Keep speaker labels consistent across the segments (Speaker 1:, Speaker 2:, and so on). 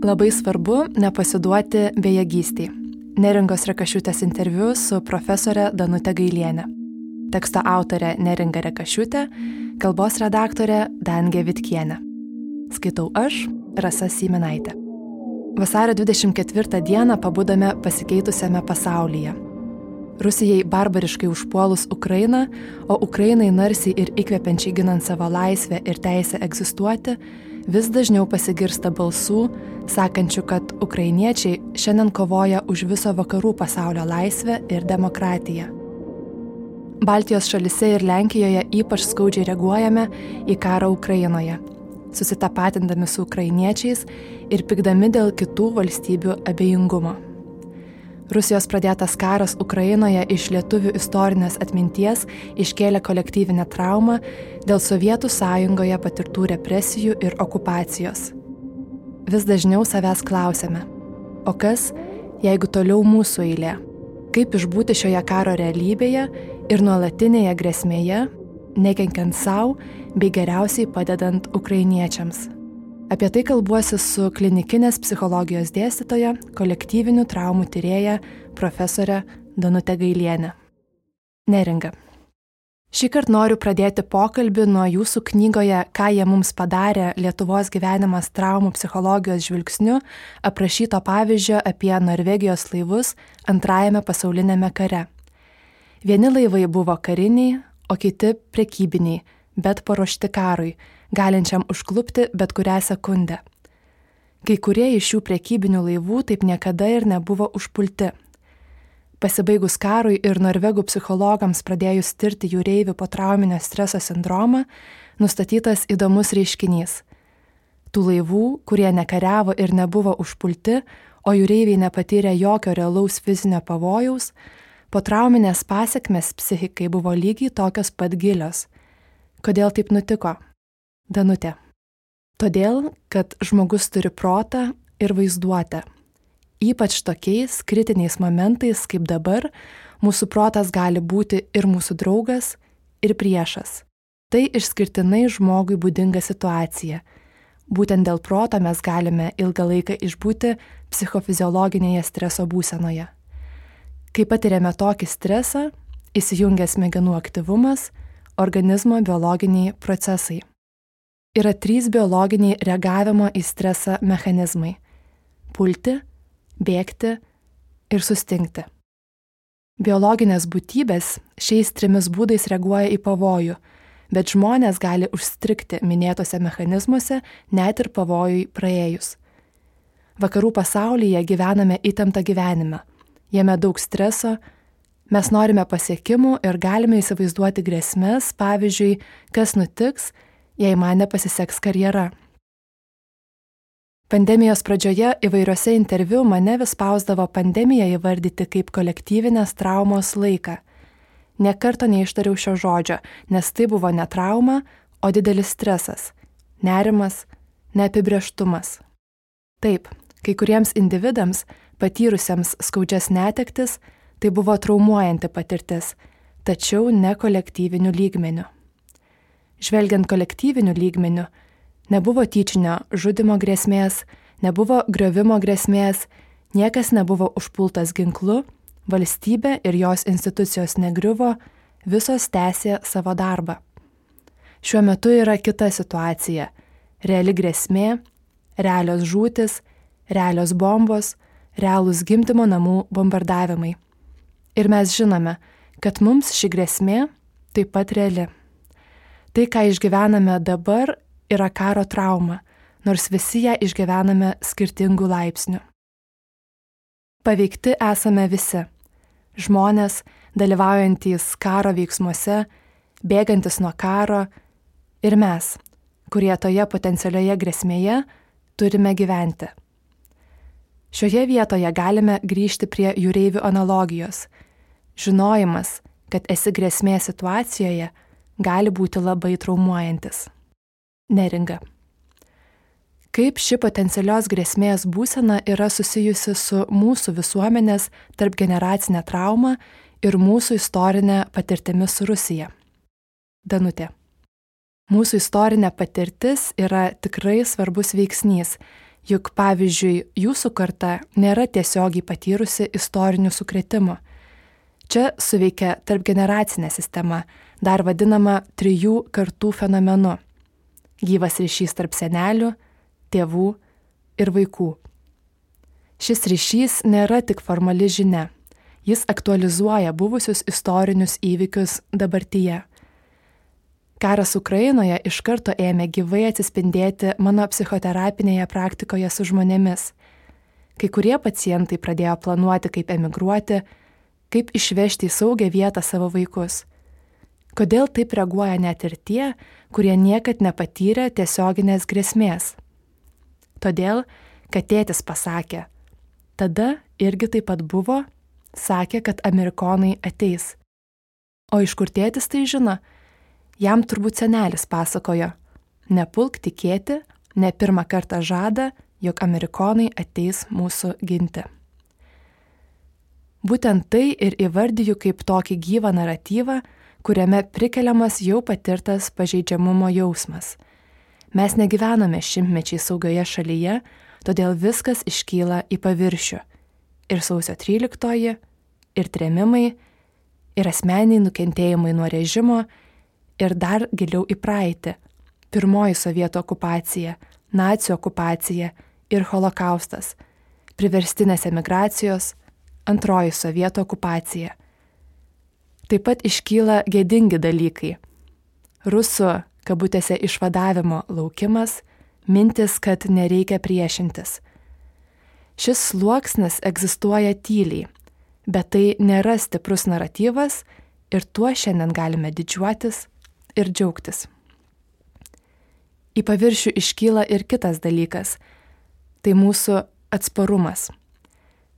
Speaker 1: Labai svarbu nepasiduoti bejėgystiai. Neringos Rekašiutės interviu su profesore Danute Gailienė. Teksto autorė Neringa Rekašiutė, kalbos redaktorė Dangė Vitkienė. Skaitau aš, Rasa Siminaitė. Vasario 24 dieną pabudome pasikeitusiame pasaulyje. Rusijai barbariškai užpuolus Ukrainą, o Ukrainai narsiai ir įkvepiančiai ginant savo laisvę ir teisę egzistuoti, vis dažniau pasigirsta balsų, sakančių, kad ukrainiečiai šiandien kovoja už viso vakarų pasaulio laisvę ir demokratiją. Baltijos šalise ir Lenkijoje ypač skaudžiai reaguojame į karą Ukrainoje, susitapatindami su ukrainiečiais ir pikdami dėl kitų valstybių abejingumo. Rusijos pradėtas karas Ukrainoje iš lietuvių istorinės atminties iškėlė kolektyvinę traumą dėl Sovietų sąjungoje patirtų represijų ir okupacijos. Vis dažniau savęs klausėme, o kas, jeigu toliau mūsų eilė? Kaip išbūti šioje karo realybėje ir nuolatinėje grėsmėje, nekenkiant savo bei geriausiai padedant ukrainiečiams? Apie tai kalbuosi su klinikinės psichologijos dėstytoja, kolektyvinių traumų tyrėja, profesorė Danute Gailienė. Neringa. Šį kartą noriu pradėti pokalbį nuo jūsų knygoje Ką jie mums padarė Lietuvos gyvenimas traumų psichologijos žvilgsniu aprašyto pavyzdžio apie Norvegijos laivus antrajame pasaulinėme kare. Vieni laivai buvo kariniai, o kiti prekybiniai, bet paruošti karui galinčiam užklupti bet kurią sekundę. Kai kurie iš šių priekybinių laivų taip niekada ir nebuvo užpulti. Pasibaigus karui ir norvegų psichologams pradėjus tirti jūreivių potrauminio streso sindromą, nustatytas įdomus reiškinys. Tų laivų, kurie nekariavo ir nebuvo užpulti, o jūreiviai nepatyrė jokio realaus fizinio pavojaus, potrauminės pasiekmes psichikai buvo lygiai tokios pat gilios. Kodėl taip nutiko? Danutė. Todėl, kad žmogus turi protą ir vaizduotę. Ypač tokiais kritiniais momentais kaip dabar, mūsų protas gali būti ir mūsų draugas, ir priešas. Tai išskirtinai žmogui būdinga situacija. Būtent dėl proto mes galime ilgą laiką išbūti psichofiziologinėje streso būsenoje. Kai patiriame tokį stresą, įsijungia smegenų aktyvumas, organizmo biologiniai procesai yra trys biologiniai reagavimo į stresą mechanizmai - pulti, bėgti ir sustingti. Biologinės būtybės šiais trimis būdais reaguoja į pavojų, bet žmonės gali užstrikti minėtose mechanizmuose net ir pavojui praėjus. Vakarų pasaulyje gyvename įtemptą gyvenimą, jame daug streso, mes norime pasiekimų ir galime įsivaizduoti grėsmės, pavyzdžiui, kas nutiks, jei man nepasiseks karjera. Pandemijos pradžioje įvairiuose interviu mane vis pausdavo pandemiją įvardyti kaip kolektyvinės traumos laiką. Nekarto neištariau šio žodžio, nes tai buvo ne trauma, o didelis stresas, nerimas, neapibrieštumas. Taip, kai kuriems individams, patyrusiems skaudžias netektis, tai buvo traumuojanti patirtis, tačiau ne kolektyviniu lygmeniu žvelgiant kolektyviniu lygmeniu, nebuvo tyčinio žudimo grėsmės, nebuvo griovimo grėsmės, niekas nebuvo užpultas ginklu, valstybė ir jos institucijos negriuvo, visos tęsė savo darbą. Šiuo metu yra kita situacija - reali grėsmė, realios žūtis, realios bombos, realūs gimdymo namų bombardavimai. Ir mes žinome, kad mums ši grėsmė taip pat reali. Tai, ką išgyvename dabar, yra karo trauma, nors visi ją išgyvename skirtingų laipsnių. Paveikti esame visi - žmonės, dalyvaujantys karo veiksmuose, bėgantis nuo karo ir mes, kurie toje potencialioje grėsmėje turime gyventi. Šioje vietoje galime grįžti prie jūreivių analogijos. Žinojimas, kad esi grėsmė situacijoje, gali būti labai traumuojantis. Neringa. Kaip ši potencialios grėsmės būsena yra susijusi su mūsų visuomenės tarp generacinė trauma ir mūsų istorinė patirtimi su Rusija? Danutė. Mūsų istorinė patirtis yra tikrai svarbus veiksnys, Juk pavyzdžiui, jūsų karta nėra tiesiogiai patyrusi istorinių sukretimų. Čia suveikia tarp generacinė sistema, dar vadinama trijų kartų fenomenu. Gyvas ryšys tarp senelių, tėvų ir vaikų. Šis ryšys nėra tik formali žinia, jis aktualizuoja buvusius istorinius įvykius dabartyje. Karas Ukrainoje iš karto ėmė gyvai atsispindėti mano psichoterapinėje praktikoje su žmonėmis. Kai kurie pacientai pradėjo planuoti, kaip emigruoti, kaip išvežti į saugią vietą savo vaikus. Kodėl taip reaguoja net ir tie, kurie niekad nepatyrė tiesioginės grėsmės? Todėl, kad tėtis pasakė, tada irgi taip pat buvo, sakė, kad amerikonai ateis. O iš kur tėtis tai žino? Jam turbūt senelis pasakojo, nepulk tikėti, ne pirmą kartą žada, jog amerikonai ateis mūsų ginti. Būtent tai ir įvardyju kaip tokį gyvą naratyvą, kuriame prikeliamas jau patirtas pažeidžiamumo jausmas. Mes negyvename šimtmečiai saugioje šalyje, todėl viskas iškyla į paviršių. Ir sausio 13, ir tremimai, ir asmeniai nukentėjimai nuo režimo, ir dar giliau į praeitį. Pirmoji sovietų okupacija, nacijų okupacija ir holokaustas, priverstinės emigracijos, antroji sovietų okupacija. Taip pat iškyla gėdingi dalykai. Rusų, kabutėse, išvadavimo laukimas, mintis, kad nereikia priešintis. Šis sluoksnis egzistuoja tyliai, bet tai nėra stiprus naratyvas ir tuo šiandien galime didžiuotis ir džiaugtis. Į paviršių iškyla ir kitas dalykas - tai mūsų atsparumas.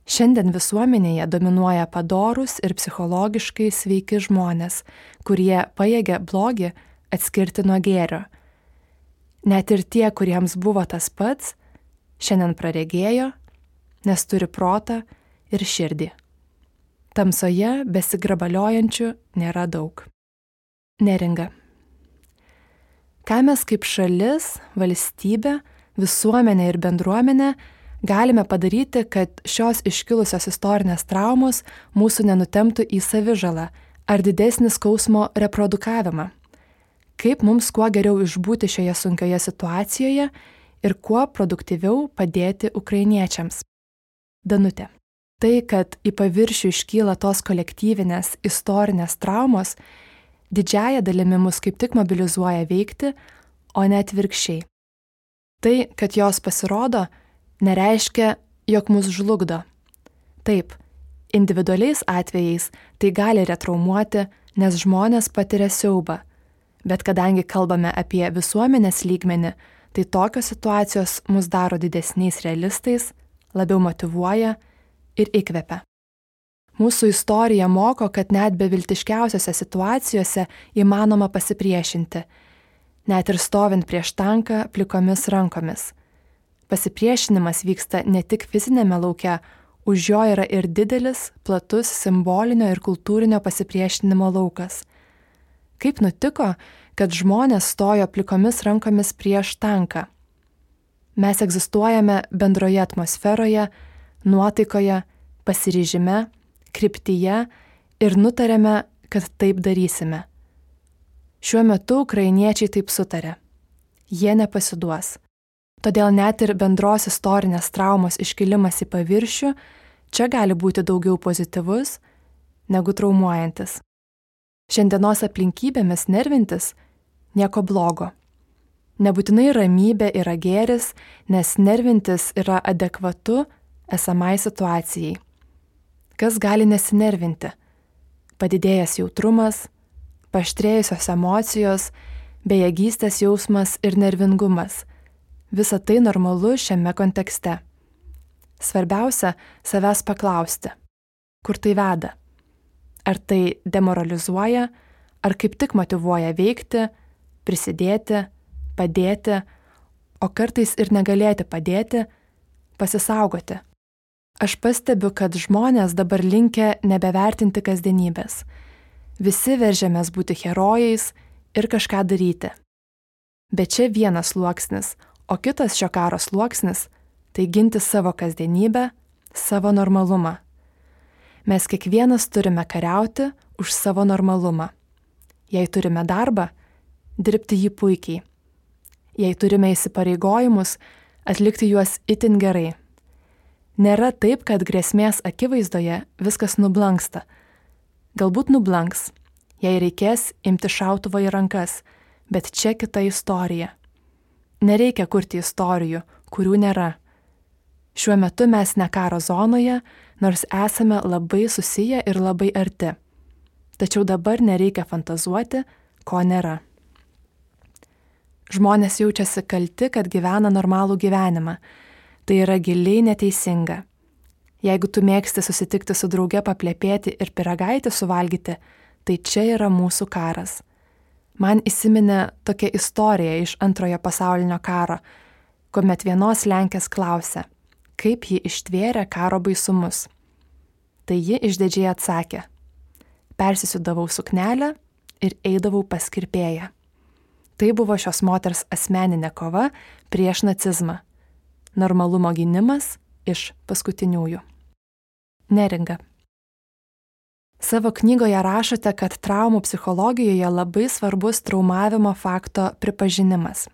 Speaker 1: Šiandien visuomenėje dominuoja padorus ir psichologiškai sveiki žmonės, kurie pajėgia blogį atskirti nuo gėrio. Net ir tie, kuriems buvo tas pats, šiandien praregėjo, nes turi protą ir širdį. Tamsoje besigrabaliojančių nėra daug. Neringa. Ką mes kaip šalis, valstybė, visuomenė ir bendruomenė galime padaryti, kad šios iškilusios istorinės traumos mūsų nenutemtų į savižalą ar didesnį skausmo reprodukavimą. Kaip mums kuo geriau išbūti šioje sunkioje situacijoje ir kuo produktyviau padėti ukrainiečiams. Danutė. Tai, kad į paviršių iškyla tos kolektyvinės istorinės traumos, didžiaja dalimi mus kaip tik mobilizuoja veikti, o ne atvirkščiai. Tai, kad jos pasirodo, nereiškia, jog mus žlugdo. Taip, individualiais atvejais tai gali retraumuoti, nes žmonės patiria siaubą, bet kadangi kalbame apie visuomenės lygmenį, tai tokios situacijos mus daro didesniais realistais, labiau motivuoja ir įkvepia. Mūsų istorija moko, kad net beviltiškiausiose situacijose įmanoma pasipriešinti, net ir stovint prieš tanką plikomis rankomis. Pasipriešinimas vyksta ne tik fizinėme lauke, už jo yra ir didelis, platus simbolinio ir kultūrinio pasipriešinimo laukas. Kaip nutiko, kad žmonės stojo plikomis rankomis prieš tanką? Mes egzistuojame bendroje atmosferoje, nuotaikoje, pasiryžime kryptyje ir nutarėme, kad taip darysime. Šiuo metu ukrainiečiai taip sutarė. Jie nepasiduos. Todėl net ir bendros istorinės traumos iškilimas į paviršių čia gali būti daugiau pozityvus negu traumuojantis. Šiandienos aplinkybėmis nervintis nieko blogo. Nebūtinai ramybė yra gėris, nes nervintis yra adekvatu esamai situacijai. Kas gali nesinervinti? Padidėjęs jautrumas, paštrėjusios emocijos, bejėgystės jausmas ir nervingumas. Visa tai normalu šiame kontekste. Svarbiausia - savęs paklausti, kur tai veda. Ar tai demoralizuoja, ar kaip tik motivuoja veikti, prisidėti, padėti, o kartais ir negalėti padėti, pasisaugoti. Aš pastebiu, kad žmonės dabar linkia nebevertinti kasdienybės. Visi veržiamės būti herojais ir kažką daryti. Bet čia vienas sluoksnis, o kitas šio karo sluoksnis tai ginti savo kasdienybę, savo normalumą. Mes kiekvienas turime kariauti už savo normalumą. Jei turime darbą, dirbti jį puikiai. Jei turime įsipareigojimus, atlikti juos itin gerai. Nėra taip, kad grėsmės akivaizdoje viskas nublanksta. Galbūt nublanks, jei reikės imti šautuvą į rankas, bet čia kita istorija. Nereikia kurti istorijų, kurių nėra. Šiuo metu mes ne karo zonoje, nors esame labai susiję ir labai arti. Tačiau dabar nereikia fantazuoti, ko nėra. Žmonės jaučiasi kalti, kad gyvena normalų gyvenimą. Tai yra giliai neteisinga. Jeigu tu mėgsti susitikti su drauge paplėpėti ir piragaitį suvalgyti, tai čia yra mūsų karas. Man įsiminė tokia istorija iš antrojo pasaulinio karo, kuomet vienos Lenkės klausė, kaip ji ištvėrė karo baisumus. Tai ji išdidžiai atsakė, persisudavau suknelę ir eidavau pas kirpėją. Tai buvo šios moters asmeninė kova prieš nacizmą. Normalumo gynimas iš paskutiniųjų. Neringa. Savo knygoje rašote, kad traumų psichologijoje labai svarbus traumavimo fakto pripažinimas.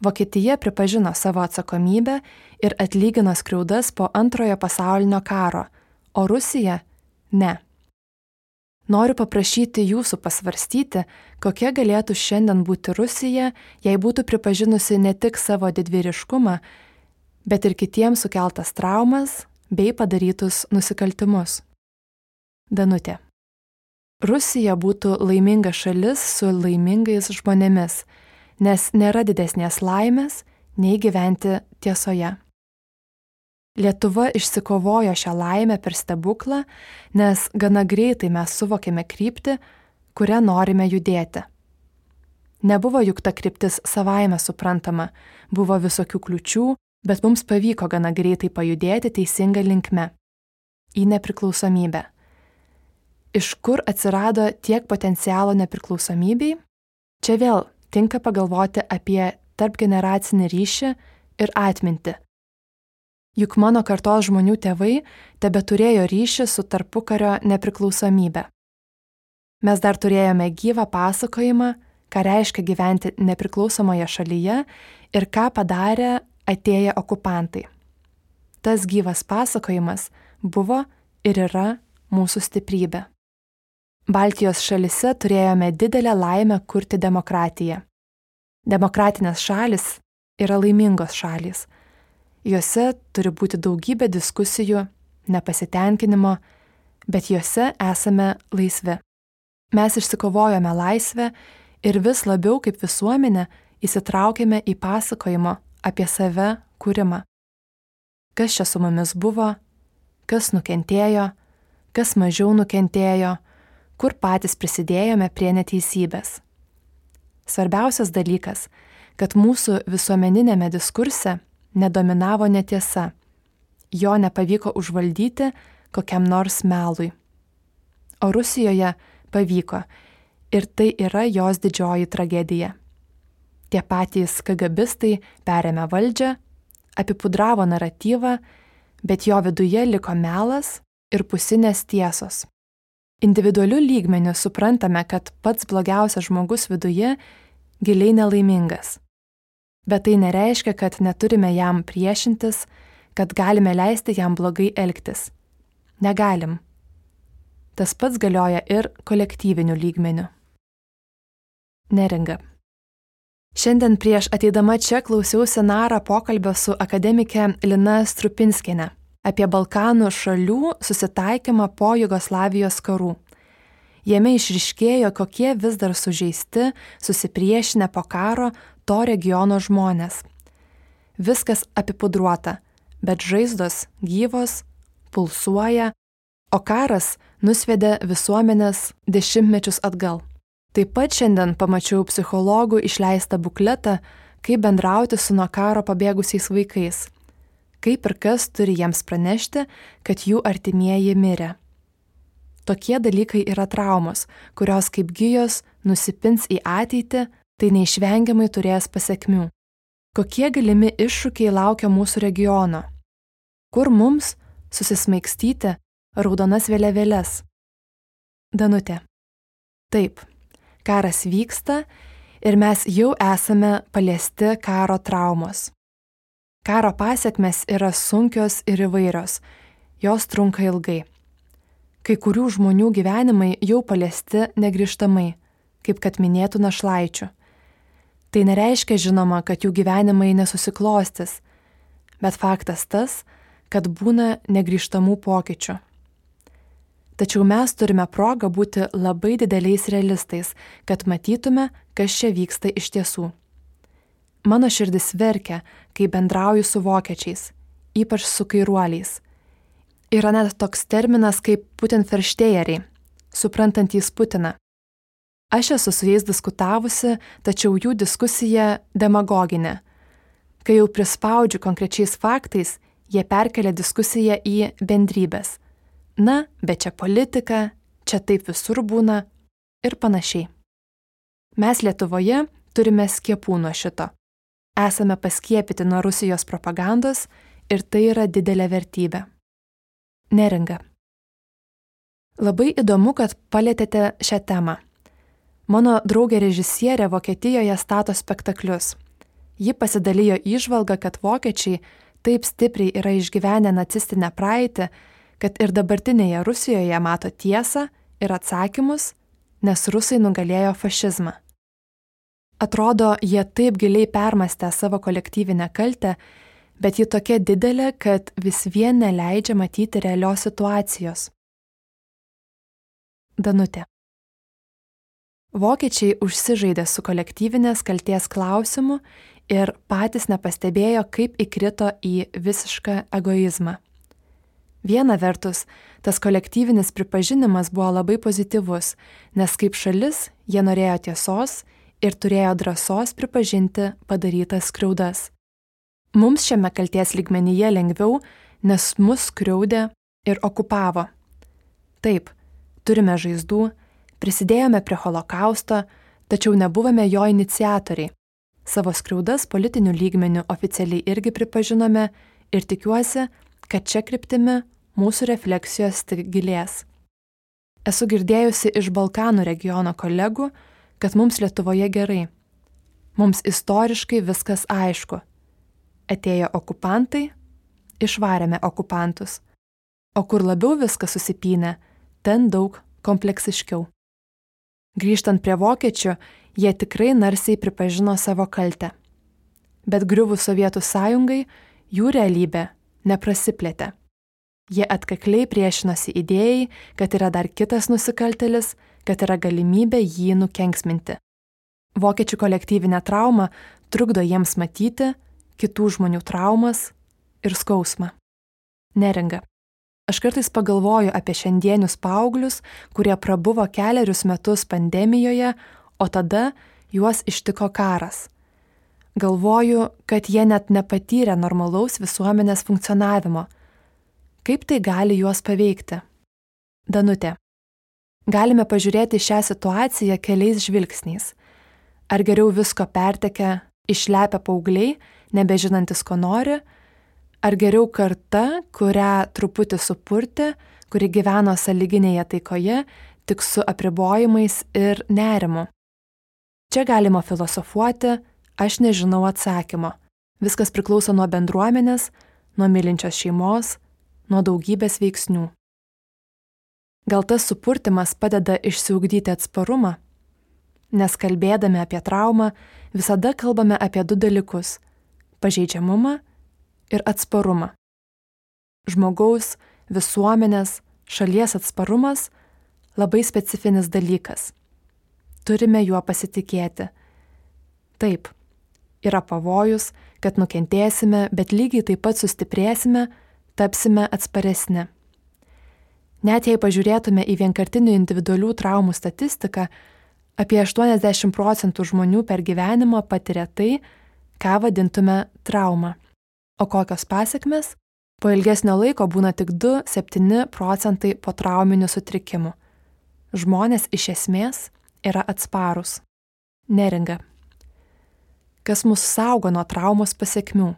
Speaker 1: Vokietija pripažino savo atsakomybę ir atlygino skriaudas po antrojo pasaulinio karo, o Rusija - ne. Noriu paprašyti jūsų pasvarstyti, kokia galėtų šiandien būti Rusija, jei būtų pripažinusi ne tik savo didvyriškumą, bet ir kitiems sukeltas traumas bei padarytus nusikaltimus. Danutė. Rusija būtų laiminga šalis su laimingais žmonėmis, nes nėra didesnės laimės nei gyventi tiesoje. Lietuva išsikovojo šią laimę per stebuklą, nes gana greitai mes suvokėme kryptį, kurią norime judėti. Nebuvo juk ta kryptis savaime suprantama, buvo visokių kliučių, bet mums pavyko gana greitai pajudėti teisinga linkme - į nepriklausomybę. Iš kur atsirado tiek potencialo nepriklausomybei? Čia vėl tinka pagalvoti apie tarp generacinį ryšį ir atmintį juk mano kartos žmonių tėvai tebe turėjo ryšį su tarpukario nepriklausomybė. Mes dar turėjome gyvą pasakojimą, ką reiškia gyventi nepriklausomoje šalyje ir ką padarė atėję okupantai. Tas gyvas pasakojimas buvo ir yra mūsų stiprybė. Baltijos šalise turėjome didelę laimę kurti demokratiją. Demokratinės šalis yra laimingos šalis, Juose turi būti daugybė diskusijų, nepasitenkinimo, bet juose esame laisvi. Mes išsikovojome laisvę ir vis labiau kaip visuomenė įsitraukėme į pasakojimo apie save kūrimą. Kas čia su mumis buvo, kas nukentėjo, kas mažiau nukentėjo, kur patys prisidėjome prie neteisybės. Svarbiausias dalykas, kad mūsų visuomeninėme diskurse nedominavo netiesa, jo nepavyko užvaldyti kokiam nors melui. O Rusijoje pavyko ir tai yra jos didžioji tragedija. Tie patys kagabistai perėmė valdžią, apipudravo naratyvą, bet jo viduje liko melas ir pusinės tiesos. Individualių lygmenių suprantame, kad pats blogiausias žmogus viduje giliai nelaimingas bet tai nereiškia, kad neturime jam priešintis, kad galime leisti jam blogai elgtis. Negalim. Tas pats galioja ir kolektyviniu lygmeniu. Neringa. Šiandien prieš ateidama čia klausiausi narą pokalbio su akademike Lina Strupinskinė apie Balkanų šalių susitaikymą po Jugoslavijos karų. Jame išriškėjo, kokie vis dar sužeisti, susipriešinę po karo to regiono žmonės. Viskas apipudruota, bet žaizdos gyvos, pulsuoja, o karas nusvedė visuomenės dešimtmečius atgal. Taip pat šiandien pamačiau psichologų išleistą bukletą, kaip bendrauti su nuo karo pabėgusiais vaikais. Kaip ir kas turi jiems pranešti, kad jų artimieji mirė. Tokie dalykai yra traumos, kurios kaip gyjos nusipins į ateitį tai neišvengiamai turės pasiekmių. Kokie galimi iššūkiai laukia mūsų regiono? Kur mums susismaigstyti raudonas vėliavėlės? Danutė. Taip, karas vyksta ir mes jau esame paliesti karo traumos. Karo pasiekmes yra sunkios ir įvairios, jos trunka ilgai. Kai kurių žmonių gyvenimai jau paliesti negrižtamai, kaip kad minėtų našlaičių. Tai nereiškia žinoma, kad jų gyvenimai nesusiklostis, bet faktas tas, kad būna negryžtamų pokyčių. Tačiau mes turime progą būti labai dideliais realistais, kad matytume, kas čia vyksta iš tiesų. Mano širdis verkia, kai bendrauju su vokiečiais, ypač su kairuoliais. Yra net toks terminas kaip putinferštėjeriai, suprantantys Putiną. Aš esu su jais diskutavusi, tačiau jų diskusija demagoginė. Kai jau prispaudžiu konkrečiais faktais, jie perkelia diskusiją į bendrybės. Na, bet čia politika, čia taip visur būna ir panašiai. Mes Lietuvoje turime skiepų nuo šito. Esame paskiepyti nuo Rusijos propagandos ir tai yra didelė vertybė. Neringa. Labai įdomu, kad palėtėte šią temą. Mano draugė režisierė Vokietijoje stato spektaklius. Ji pasidalijo įžvalgą, kad vokiečiai taip stipriai yra išgyvenę nacistinę praeitį, kad ir dabartinėje Rusijoje mato tiesą ir atsakymus, nes rusai nugalėjo fašizmą. Atrodo, jie taip giliai permastė savo kolektyvinę kaltę, bet ji tokia didelė, kad vis vien neleidžia matyti realios situacijos. Danutė. Vokiečiai užsižaidė su kolektyvinės kalties klausimu ir patys nepastebėjo, kaip įkrito į visišką egoizmą. Viena vertus, tas kolektyvinis pripažinimas buvo labai pozityvus, nes kaip šalis jie norėjo tiesos ir turėjo drąsos pripažinti padarytas skriaudas. Mums šiame kalties lygmenyje lengviau, nes mus skriaudė ir okupavo. Taip, turime žaizdų, Prisidėjome prie holokausto, tačiau nebuvome jo iniciatoriai. Savo skriaudas politinių lygmenių oficialiai irgi pripažinome ir tikiuosi, kad čia kryptimi mūsų refleksijos tik gilės. Esu girdėjusi iš Balkanų regiono kolegų, kad mums Lietuvoje gerai. Mums istoriškai viskas aišku. Atėjo okupantai, išvarėme okupantus. O kur labiau viskas susipynė, ten daug kompleksiškiau. Grįžtant prie vokiečių, jie tikrai narsiai pripažino savo kaltę. Bet griuvus Sovietų sąjungai, jų realybė neprasiplėtė. Jie atkakliai priešinosi idėjai, kad yra dar kitas nusikaltelis, kad yra galimybė jį nukenksminti. Vokiečių kolektyvinė trauma trukdo jiems matyti kitų žmonių traumas ir skausmą. Neringa. Aš kartais pagalvoju apie šiandienius paauglius, kurie prabuvo keliarius metus pandemijoje, o tada juos ištiko karas. Galvoju, kad jie net nepatyrė normalaus visuomenės funkcionavimo. Kaip tai gali juos paveikti? Danutė. Galime pažiūrėti šią situaciją keliais žvilgsniais. Ar geriau visko pertekę, išlepę paaugliai, nebežinantis ko nori, Ar geriau karta, kurią truputį supurti, kuri gyveno saliginėje taikoje, tik su apribojimais ir nerimu? Čia galima filosofuoti, aš nežinau atsakymo. Viskas priklauso nuo bendruomenės, nuo mylinčios šeimos, nuo daugybės veiksnių. Gal tas supurtimas padeda išsiugdyti atsparumą? Nes kalbėdami apie traumą visada kalbame apie du dalykus - pažeidžiamumą ir atsparumą. Žmogaus, visuomenės, šalies atsparumas labai specifinis dalykas. Turime juo pasitikėti. Taip, yra pavojus, kad nukentėsime, bet lygiai taip pat sustiprėsime, tapsime atsparesni. Net jei pažiūrėtume į vienkartinių individualių traumų statistiką, apie 80 procentų žmonių per gyvenimą patiria tai, ką vadintume trauma. O kokios pasiekmes? Po ilgesnio laiko būna tik 2-7 procentai potrauminių sutrikimų. Žmonės iš esmės yra atsparūs. Neringa. kas mus saugo nuo traumos pasiekmių.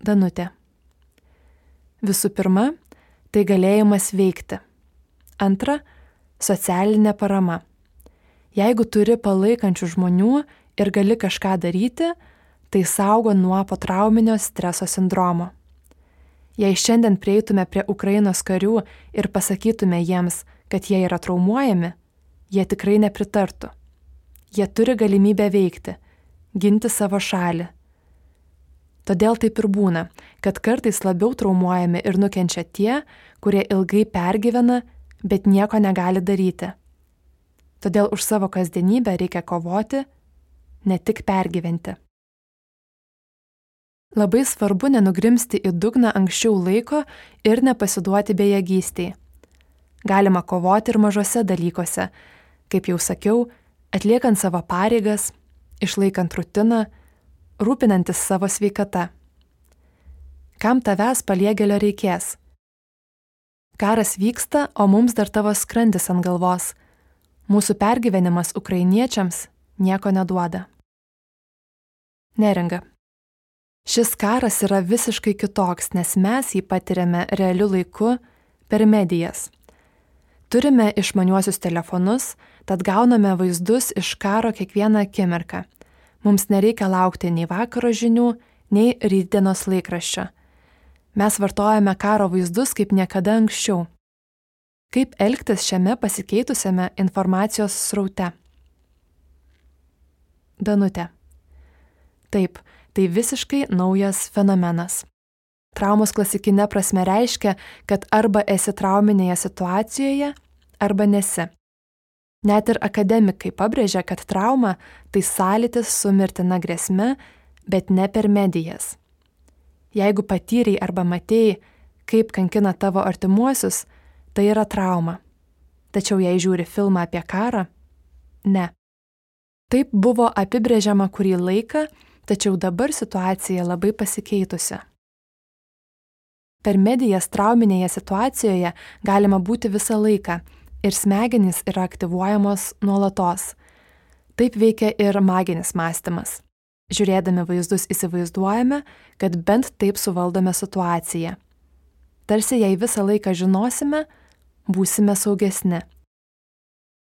Speaker 1: Danutė. Visų pirma, tai galėjimas veikti. Antra, socialinė parama. Jeigu turi palaikančių žmonių ir gali kažką daryti, tai saugo nuo potrauminio streso sindromo. Jei šiandien prieitume prie Ukrainos karių ir pasakytume jiems, kad jie yra traumuojami, jie tikrai nepritartų. Jie turi galimybę veikti, ginti savo šalį. Todėl taip ir būna, kad kartais labiau traumuojami ir nukenčia tie, kurie ilgai pergyvena, bet nieko negali daryti. Todėl už savo kasdienybę reikia kovoti, ne tik pergyventi. Labai svarbu nenugrimsti į dugną anksčiau laiko ir nepasiduoti bejėgystiai. Galima kovoti ir mažose dalykuose, kaip jau sakiau, atliekant savo pareigas, išlaikant rutiną, rūpinantis savo sveikata. Kam tavęs paliegėlio reikės? Karas vyksta, o mums dar tavo skrandis ant galvos. Mūsų pergyvenimas ukrainiečiams nieko neduoda. Neringa. Šis karas yra visiškai kitoks, nes mes jį patiriame realiu laiku per medijas. Turime išmaniuosius telefonus, tad gauname vaizdus iš karo kiekvieną akimirką. Mums nereikia laukti nei vakaro žinių, nei rytdienos laikraščio. Mes vartojame karo vaizdus kaip niekada anksčiau. Kaip elgtis šiame pasikeitusiame informacijos sraute? Danutė. Taip, tai visiškai naujas fenomenas. Traumos klasikinė prasme reiškia, kad arba esi trauminėje situacijoje, arba nesi. Net ir akademikai pabrėžia, kad trauma tai sąlytis su mirtina grėsme, bet ne per medijas. Jeigu patyriai arba matėjai, kaip kankina tavo artimuosius, tai yra trauma. Tačiau jei žiūri filmą apie karą, ne. Taip buvo apibrėžiama kurį laiką tačiau dabar situacija labai pasikeitusi. Per medijas trauminėje situacijoje galima būti visą laiką ir smegenys yra aktyvuojamos nuolatos. Taip veikia ir maginis mąstymas. Žiūrėdami vaizdus įsivaizduojame, kad bent taip suvaldome situaciją. Tarsi jei visą laiką žinosime, būsime saugesni.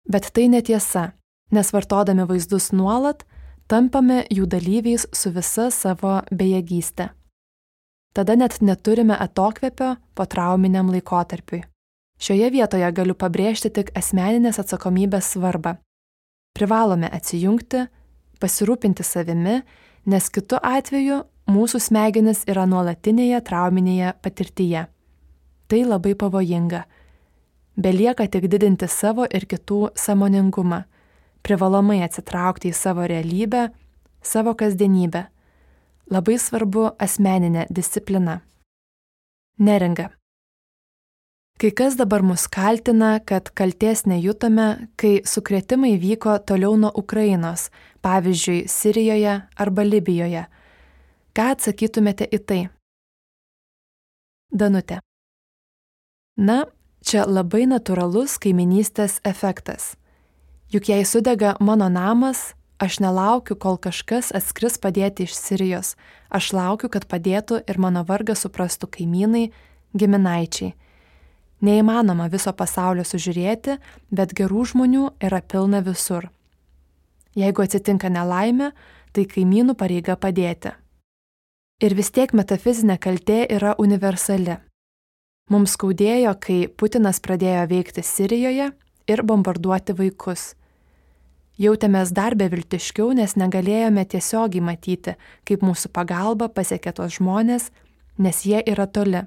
Speaker 1: Bet tai netiesa, nes vartodami vaizdus nuolat, tampame jų dalyviais su visa savo bejėgystė. Tada net neturime atokvėpio po trauminiam laikotarpiui. Šioje vietoje galiu pabrėžti tik asmeninės atsakomybės svarbą. Privalome atsijungti, pasirūpinti savimi, nes kitu atveju mūsų smegenis yra nuolatinėje trauminėje patirtyje. Tai labai pavojinga. Belieka tik didinti savo ir kitų samoningumą privalomai atsitraukti į savo realybę, savo kasdienybę. Labai svarbu asmeninė disciplina. Neringa. Kai kas dabar mus kaltina, kad kalties nejutome, kai sukretimai vyko toliau nuo Ukrainos, pavyzdžiui, Sirijoje arba Libijoje. Ką atsakytumėte į tai? Danutė. Na, čia labai natūralus kaiminystės efektas. Juk jei sudega mano namas, aš nelaukiu, kol kažkas atskris padėti iš Sirijos, aš laukiu, kad padėtų ir mano vargą suprastų kaimynai, giminaičiai. Neįmanoma viso pasaulio sužiūrėti, bet gerų žmonių yra pilna visur. Jeigu atsitinka nelaimė, tai kaimynų pareiga padėti. Ir vis tiek metafizinė kaltė yra universali. Mums skaudėjo, kai Putinas pradėjo veikti Sirijoje ir bombarduoti vaikus. Jautėmės dar beviltiškiau, nes negalėjome tiesiogiai matyti, kaip mūsų pagalba pasiekia tos žmonės, nes jie yra toli.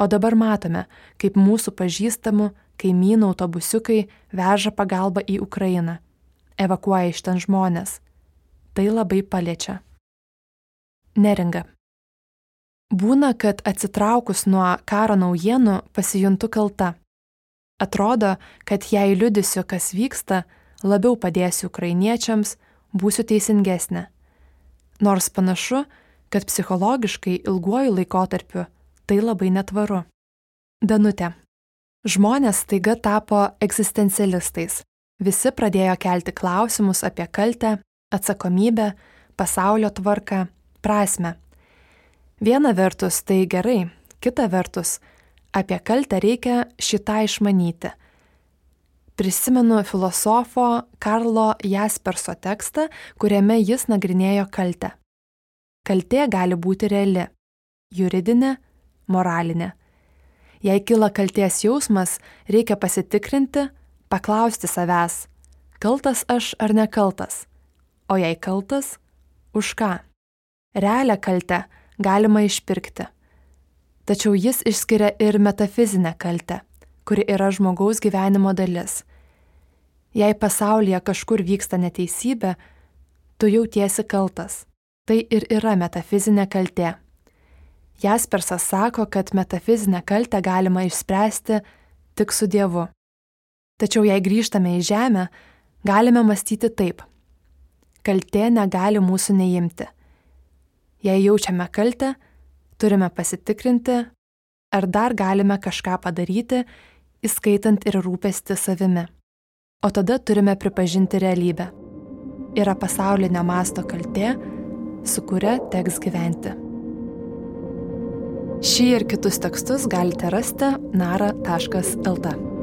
Speaker 1: O dabar matome, kaip mūsų pažįstamų kaimynų autobusiukai veža pagalbą į Ukrainą, evakuoja iš ten žmonės. Tai labai paliečia. Neringa. Būna, kad atsitraukus nuo karo naujienų pasijuntu kalta Atrodo, kad jei liudysiu, kas vyksta, labiau padėsiu ukrainiečiams, būsiu teisingesnė. Nors panašu, kad psichologiškai ilguoju laikotarpiu tai labai netvaru. Danutė. Žmonės taiga tapo egzistencialistais. Visi pradėjo kelti klausimus apie kaltę, atsakomybę, pasaulio tvarką, prasme. Viena vertus tai gerai, kita vertus apie kaltę reikia šitą išmanyti. Prisimenu filosofo Karlo Jasperso tekstą, kuriame jis nagrinėjo kaltę. Kaltė gali būti reali - juridinė, moralinė. Jei kyla kalties jausmas, reikia pasitikrinti, paklausti savęs, kaltas aš ar nekaltas, o jei kaltas, už ką. Realią kaltę galima išpirkti. Tačiau jis išskiria ir metafizinę kaltę, kuri yra žmogaus gyvenimo dalis. Jei pasaulyje kažkur vyksta neteisybė, tu jautiesi kaltas. Tai ir yra metafizinė kaltė. Jaspersas sako, kad metafizinę kaltę galima išspręsti tik su Dievu. Tačiau jei grįžtame į žemę, galime mąstyti taip. Kaltė negali mūsų neimti. Jei jaučiame kaltę, turime pasitikrinti, ar dar galime kažką padaryti, įskaitant ir rūpestį savimi. O tada turime pripažinti realybę. Yra pasaulinio masto kaltė, su kuria teks gyventi. Šį ir kitus tekstus galite rasti nara.lt.